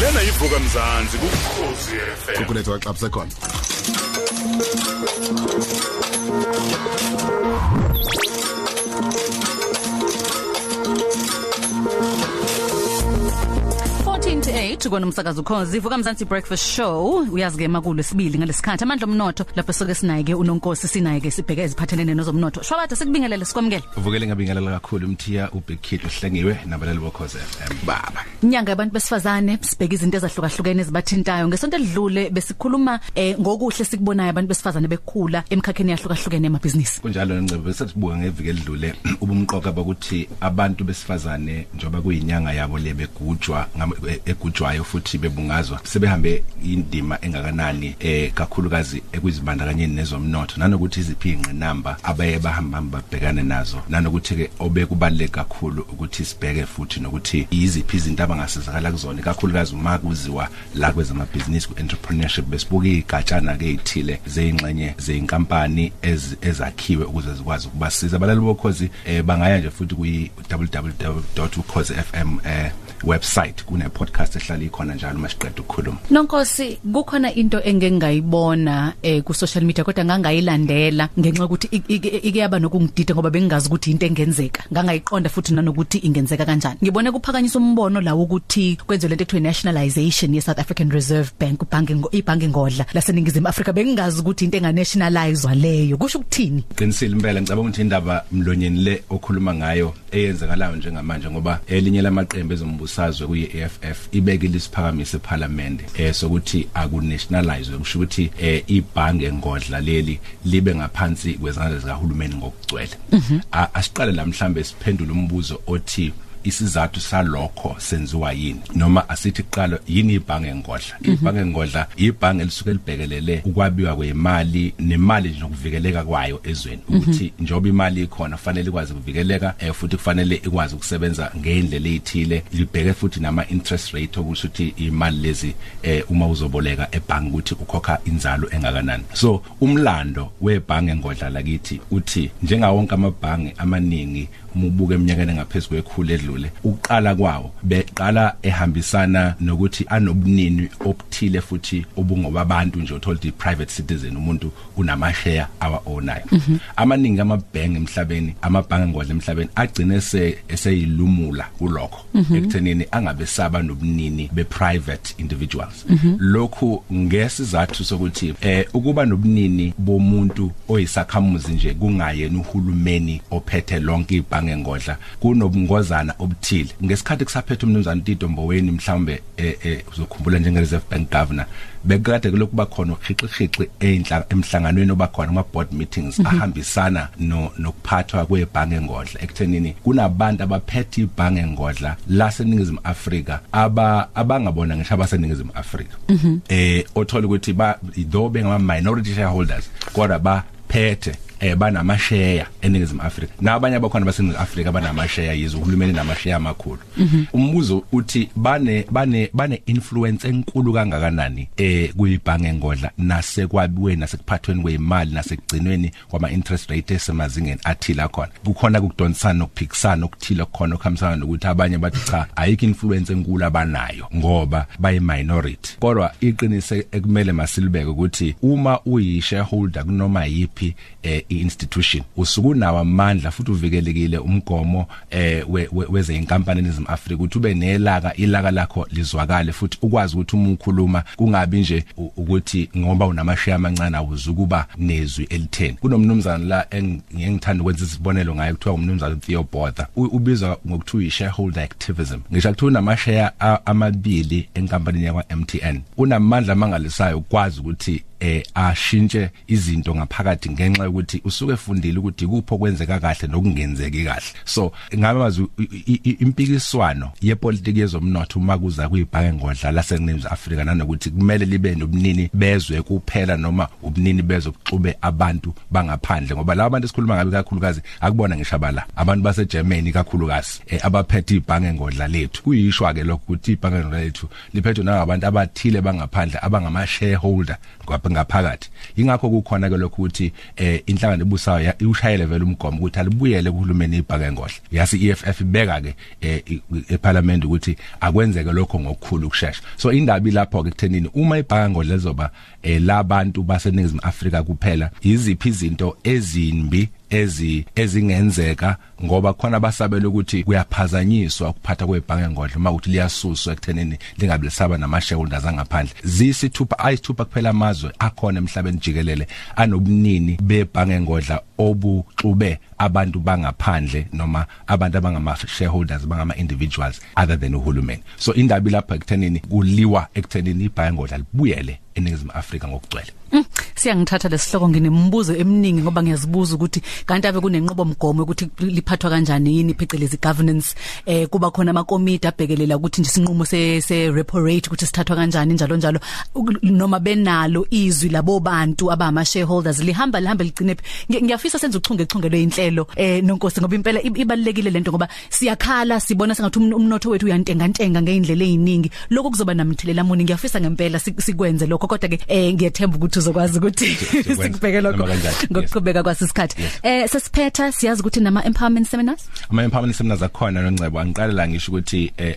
lena ivuka mzansi kukhosi FM kulethe waxabse khona 8 kona umsakazo ukhozi ivuka mzansi breakfast show. Uyazi ke makulo sibili ngalesikhathi amandla omnotho. Lapho soke sinayike unonkosi sinayike sibheke eziphathelene nezomnotho. Shwabada sikubingelele sikwamukele. Uvukele ngabingelela kakhulu umthiya ubig kid uhlengiwe nabalali bokhoze baba. Inyanga yabantu besifazane sibheke izinto ezahlukahlukene ezibathintayo. Ngesonto edlule besikhuluma eh, ngokuhle sikubonayo abantu besifazane bekhula emkhakheni yahlukahlukene emabhizinisi. Kunjalo ngcebo bese sibuka ngeviki edlule ubumqoka bokuthi abantu besifazane njoba kuyinyanga yabo lebegujwa egujwayo futhi bebungazwa sebehambe indima engakanani eh kakhulukazi ekuzibandakanyeni nezomnotho. Nanokuthi iziphi ingqinamba abaye bahamba babhekane nazo. Nanokuthi ke obekubaleke kakhulu ukuthi sibheke futhi nokuthi iziphi izinto abangasizakala kuzona. Kakhulukazi uma kuziwa la kwezamabhizinisi ku-entrepreneurship besibuka igatshana ke ezithile zeyingxenye zeinkampani ezakhiwe ukuze zikwazi ukubasiza. Abalali bokhozi eh, bangaya nje futhi kuyi www.ukhozifm eh website kune podcast ehlala ikhona njalo masiqeda ukukhuluma. Nonkosi kukhona into engengayibona eh ku social media kodwa ngangayilandela ngenxa ukuthi ikuyaba nokungidida ngoba bengingazi ukuthi into engenzeka. Ngangayiqonda futhi nanokuthi ingenzeka kanjani. Ngibone kuphakanyiswa umbono lawo ukuthi kwenziwe lento ekuthiwa nationalization ye South African Reserve Bank ubhange ibhange ngodla laseningizimu Afrika. Bengingazi ukuthi into enga-nationalizwa leyo. Kusho ukuthini? Qinisile impela ngicabanga ukuthi indaba mlonyeni le okhuluma ngayo eyenzakalayo njengamanje ngoba elinye lamaqembu ezombusazwe kuyi-AFF ibekile isiphakamise eParliament eh sokuthi akunationalize kusho ukuthi eh ibhange ngodla leli libe ngaphansi kwezandla zikahulumeni ngokugcwele. Asiqale la mhlambe siphendule umbuzo othi isizathu salokho senziwa yini? Noma asithi kuqala yini ibhange ngodla ibhange ngodla ibhange lisuke libhekelele ukwabiwa kwemali nemali nje nokuvikeleka kwayo ezweni. Ukuthi njoba imali ikhona kufanele ikwazi ukuvikeleka eh, futhi kufanele ikwazi ukusebenza ngendlela ezithile libheke futhi nama interest rate okusho ukuthi imali lezi eh, uma uzoboleka ebhange ukuthi ukhokha inzalo engakanani. So umlando webhange ngodla lakithi uthi njengawo wonke amabhange amaningi umubuka eminyakeni engaphezulu kwekhulu edlule uqala kwawo beqala ehambisana nokuthi anobunini obuthile futhi obungoba abantu nje uthola ukuthi private citizen umuntu unama share awa ownayo mm -hmm. amaningi amabhange emhlabeni amabhange ngodla emhlabeni agcine se eseyilumula kulokho mm -hmm. ekuthenini angabe saba nobunini be private individuals mm -hmm. lokhu ngesizathu sokuthi eh ukuba nobunini bomuntu oyisakhamuzi nje kungayena uhulumeni ophethe lonke ibhange ngengodla kunobungozana obuthile ngesikhathi kusaphethe umnumzana Tito Mboweni mhlawumbe eh, eh uzokhumbula njenge Reserve Bank Governor bekade kulokuba khona ukhixixixi enhla emhlanganweni obakhona kuma board meetings mm -hmm. ahambisana no nokuphathwa kwebhange ngodla ekuthenini kunabantu abaphethe ibhange ngodla laseningizimu Afrika aba abangabona ngisho abaseningizimu Afrika mm -hmm. eh othola ukuthi ba though bengama minority shareholders kodwa baphethe eh banama share eningizimu Afrika. Nabanye abakhona baseningizimu Afrika banama share yizo uhulumeni nama share amakhulu umbuzo uthi bane bane bane influence enkulu kangakanani eh kuyibhange ngodla nasekwabiweni nasekuphathweni kwezimali nasekugcinweni kwama interest rate esemazingeni athila khona kukhona ukudonsana ukuphikisana okuthile khona okuhambisana nokuthi abanye bathi cha ayikho influence enkulu abanayo ngoba bayi minority kodwa iqinise ekumele masilibeke ukuthi uma uyi shareholder kunoma yipi eh institution usukunawo amandla futhi uvikelekile umgomo eh weze inkampani eNingizimu Afrika ukuthi ube nelaka ilaka lakho lizwakale futhi ukwazi ukuthi uma ukhuluma kungabi nje ukuthi ngoba unamashare amancane awuzukuba nezwi elitheni. Kunomnumzana la engiyengithanda ukwenza isibonelo ngayo kuthiwa umnumzana Theo Botha. Ubizwa ngokuthiwa i shareholder activism. Ngisho kuthiwa unamashare amabili enkampanini yakwa MTN unamandla mangalisayo ukwazi ukuthi eh ashintshe izinto ngaphakathi ngenxa yokuthi usuke efundile ukuthi kupho kwenzeka kahle nokungenzeki kahle. So ngabe mazi impikiswano yepolitiki yezomnotho uma kuza kuyibhange ngodla laseNingizimu Afrika nanokuthi kumele libe nobunini bezwe kuphela noma ubunini bezwe kuxube abantu bangaphandle ngoba laba bantu esikhuluma ngabe kakhulukazi akubona ngishabala abantu base Germany kakhulukazi eh, abaphethe ibhange ngodla lethu. Kuyishwa ke lokho ukuthi ibhange ngodla lethu liphethwe nabantu abathile bangaphandle abangama shareholder ngaphakathi. Ingakho kukhona ke lokho ukuthi eh inhlangano ebusayo ushayele vele umgomo ukuthi alibuyele kuhulumeni ibhaka engodla yasi EFF ibeka ke eParliament ukuthi akwenzeke lokho ngokukhulu ukusheshsha so indaba ilapho ke kuthenini uma ibhaka ngodla lezoba eh labantu baseningizimu Afrika kuphela iziphi izinto ezimbi ezi ezingenzeka ngoba khona basabela ukuthi kuyaphazanyiswa ukuphatha kwebhange ngodla uma ukuthi liyasuswa ekuthenini lingabe lisaba nama shareholders angaphandle. Zisithupha ayisithupha kuphela amazwe akhona emhlabeni jikelele anobunini bebhange ngodla obuxube abantu bangaphandle noma abantu abangama shareholders bangama individuals other than uhulumeni. So indaba lapha ekuthenini kuliwa ekuthenini ibhange ngodla libuyele eningizimu Afrika ngokugcwele. Mm, siyangithatha lesihloko nginembuzo eminingi ngoba ngiyazibuza ukuthi kanti ave kunenqobo mgomo ukuthi liphathwa kanjani yini phecelezi governance eh kuba khona amakomiti abhekelela ukuthi nje sinqumo se se repo rate ukuthi sithathwa kanjani njalo njalo. Noma benalo izwi labo bantu abama shareholders lihamba lihambe ligcine ngiyafisa senze uchunge chunge lweinhlelo eh nonkosi ngoba impela ibalekile lento ngoba siyakhala sibona sengathi umnotho wethu uyantenga ntenga ngeindlela eziningi lokho kuzoba namthelela muni? Ngiyafisa ngempela sikwenze lokho kodwa ke eh ngiyethemba ukuthi uzokwazi ukuthi sikubheke lokho ngokuqhubeka kwasisikhathi eh sesiphetha siyazi ukuthi nama empowerment seminars? Ama empowerment seminars akhona noNcebo angiqala la ngisho ukuthi eh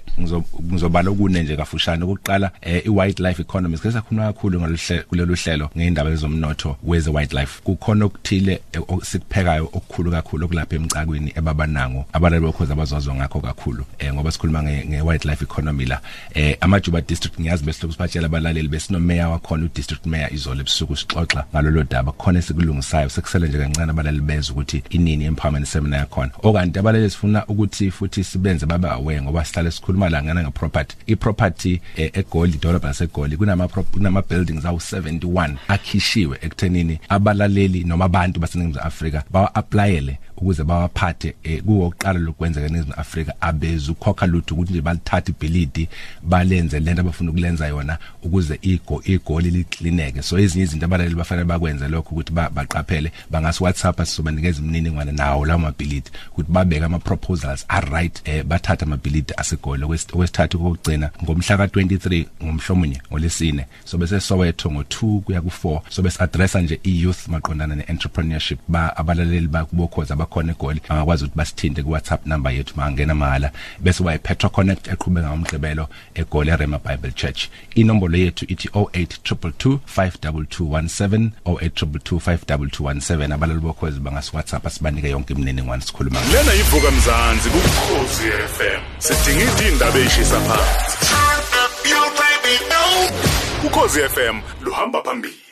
ngizobala okune nje kafushane ukuqala eh i wildlife economics kese khona kakhulu ngalolu hlelo ngeindaba zomnotho weze wildlife kukhona okuthile sikuphekayo okukhulu kakhulu okulapha emcakweni ebabanango abalali bokhoza abazozwa ngakho kakhulu eh ngoba sikhuluma nge wildlife economy la. Eh amajuba district ngiyazi bese lokusiphatshela abalaleli besinomeya wakhona u district mayor izolo ebusuku sixoxa ngalolo daba. Khona sikulungisayo sekusele nje kancane abalali bezwe ukuthi inini empowerment seminar yakhona. Okanti abalali sifuna ukuthi futhi sibenze baba aware ngoba sihlale sikhuluma la ngana ngeproperty. Iproperty eh, eGoli idolobha laseGoli kunama kunama buildings awu 71 akhishiwe ekuthenini abalaleli noma abantu baseningizimu Afrika bawa applyele ukuze bawaphathe eh, kuwo oqala lokwenzeka eNingizimu Afrika abeza ukhokha lutho ukuthi nje balithatha ibhilidi balenze lento abafuna ukulenza yona ukuze igo igoli liklineke. So ezinye izinto abalali bafanele bakwenze lokho ukuthi baqaphele bangasi WhatsApp sizobanikeza imininingwane nawo lawo mabhilidi ukuthi babeke ama proposals are right eh, bathatha amabhilidi asegoli. Okwesithathu kokugcina ngomhla ka23 ngomhlomunye ngolesine so bese Soweto ngo2 kuya ku4 so bese addressa nje i-youth maqondana ne-entrepreneurship ba abalaleli bakubokhoza abakhona egoli bangakwazi ukuthi basithinte ku WhatsApp number yethu mangena mahala. Bese wayi Petro Connect eqhubeka ngomgqibelo egoli Rema Bible Church. Inombolo yethu ithi 0822252217 0822252217 abalali bokhozi bangasi WhatsApp asibanike yonke imininingwane sikhuluma lena ivuka mzansi kukhosi FM sidingida indaba eshisa phansi. Ukhosi FM luhamba phambili.